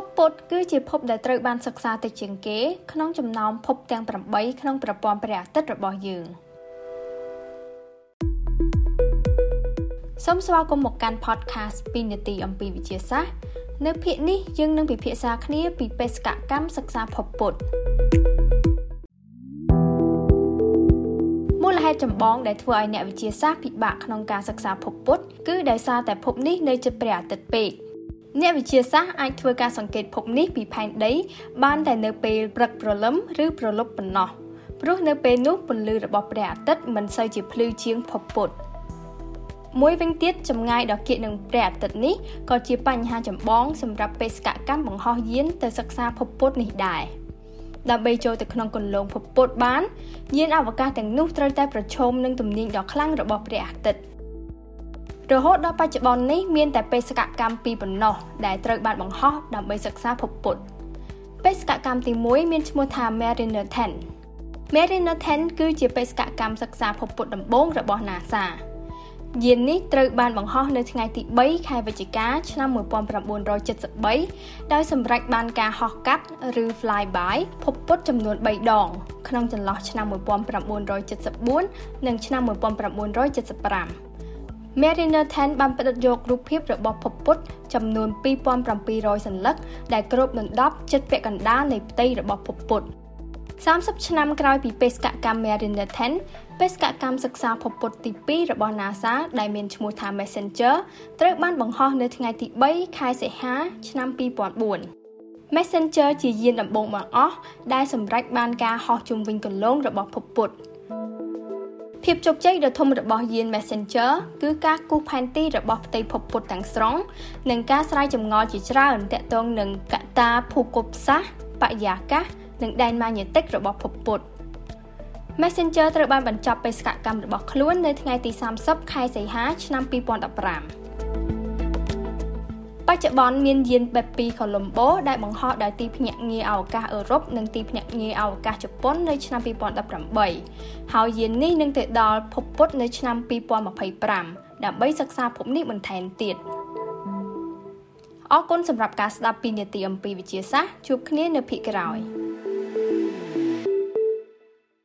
ភពពុទ្ធគឺជាភពដែលត្រូវបានសិក្សាតិចជាងគេ ក្នុងចំណោមភពទាំង8ក្នុងប្រព័ន្ធព្រះអាទិត្យរបស់យើងសូមស្វាគមន៍មកកាន់ podcast 2នាទីអំពីវិទ្យាសាស្ត្រនៅភាគនេះយើងនឹងពិភាក្សាគ្នាពីបេសកកម្មសិក្សាភពពុទ្ធមូលហេតុចម្បងដែលធ្វើឲ្យអ្នកវិទ្យាសាស្ត្រពិបាកក្នុងការសិក្សាភពពុទ្ធគឺដោយសារតែភពនេះនៅជិតព្រះអាទិត្យពេក អ្នកវិទ្យាសាស្ត្រអាចធ្វើការសង្កេតភពនេះពីផែនដី បានតែនៅពេលព្រឹកព្រលឹមឬប្រលប់ប៉ុណ្ណោះព្រោះនៅពេលនោះពន្លឺរបស់ព្រះអាទិត្យមិនសូវជាភ្លឺជាងភពពុទ្ធមួយវិញទៀតចម្ងាយដ៏គៀកនឹងព្រះអាទិត្យនេះក៏ជាបញ្ហាចម្បងសម្រាប់បេសកកម្មបង្ហោះយានទៅសិក្សាភពពុទ្ធនេះដែរដើម្បីចូលទៅក្នុងគន្លងភពពុទ្ធបានយានអវកាសទាំងនោះត្រូវតែប្រឈមនឹងទំនាញដ៏ខ្លាំងរបស់ព្រះអាទិត្យ រហូតដល់បច្ចុប្បន្ននេះមានតែបេសកកម្មពីរប៉ុណ្ណោះដែលត្រូវបានបង្ហោះដើម្បីសិក្សាភពពុទ្ធបេសកកម្មទី1មានឈ្មោះថា Mariner 10 Mariner 10គឺជាបេសកកម្មសិក្សាភពពុទ្ធដំបូងរបស់ NASA យាននេះត្រូវបានបង្ហោះនៅថ្ងៃទី3ខែវិច្ឆិកាឆ្នាំ1973ដោយសម្រេចបានការហោះកាត់ឬ flyby ភពពុទ្ធចំនួន3ដង ក្នុងចន្លោះឆ្នាំ1974និងឆ្នាំ1975 Mariner 10បានផ្ដិតយករូបភាពរបស់ភពពុទ្ធចំនួន2700សន្លឹកដែលគ្របដណ្ដប់ជិតពាក់កណ្ដាលនៃផ្ទៃរបស់ភពពុទ្ធ30ឆ្នាំក្រោយពីបេសកកម្ម Mariner 10បេសកកម្មសិក្សាភពពុទ្ធទី2របស់ NASA ដែលមានឈ្មោះថា Messenger ត្រូវបានបង្ហោះនៅថ្ងៃទី3ខែសីហា ឆ្នាំ2004 Messenger ជាយានដំបូងបង្អស់ដែលសម្រេចបានការហោះជុំវិញគន្លងរបស់ភពពុទ្ធ ភាពជោគជ័យដ៏ធំរបស់យាន Messenger គឺការគូសផែនទីរបស់ផ្ទៃភពពុទ្ធទាំងស្រុងនិងការស្រាយចម្ងល់ជាច្រើនទាក់ទងនឹងកត្តាភូមិសាស្ត្របរិយាកាសនិងដែនម៉ាញេទិករបស់ភពពុទ្ធ Messenger ត្រូវបានបញ្ចប់បេសកកម្មរបស់ខ្លួននៅថ្ងៃទី30ខែសីហាឆ្នាំ2015ប ច្ចុប្បន្នមានយានបេបពីកូឡុំបូដែលបង្ហោះដោយទីភ្នាក់ងារអវកាសអឺរ៉ុបនិងទីភ្នាក់ងារអវកាសជប៉ុននៅឆ្នាំ2018ហើយយាននេះនឹងទៅដល់ភពពុទ្ធនៅឆ្នាំ2025ដើម្បីសិក្សាភពនេះបន្ថែមទៀតអរគុណសម្រាប់ការស្ដាប់ពីនាទីអំពីវិទ្យាសាស្ត្រជួបគ្នានៅភាគក្រោយ។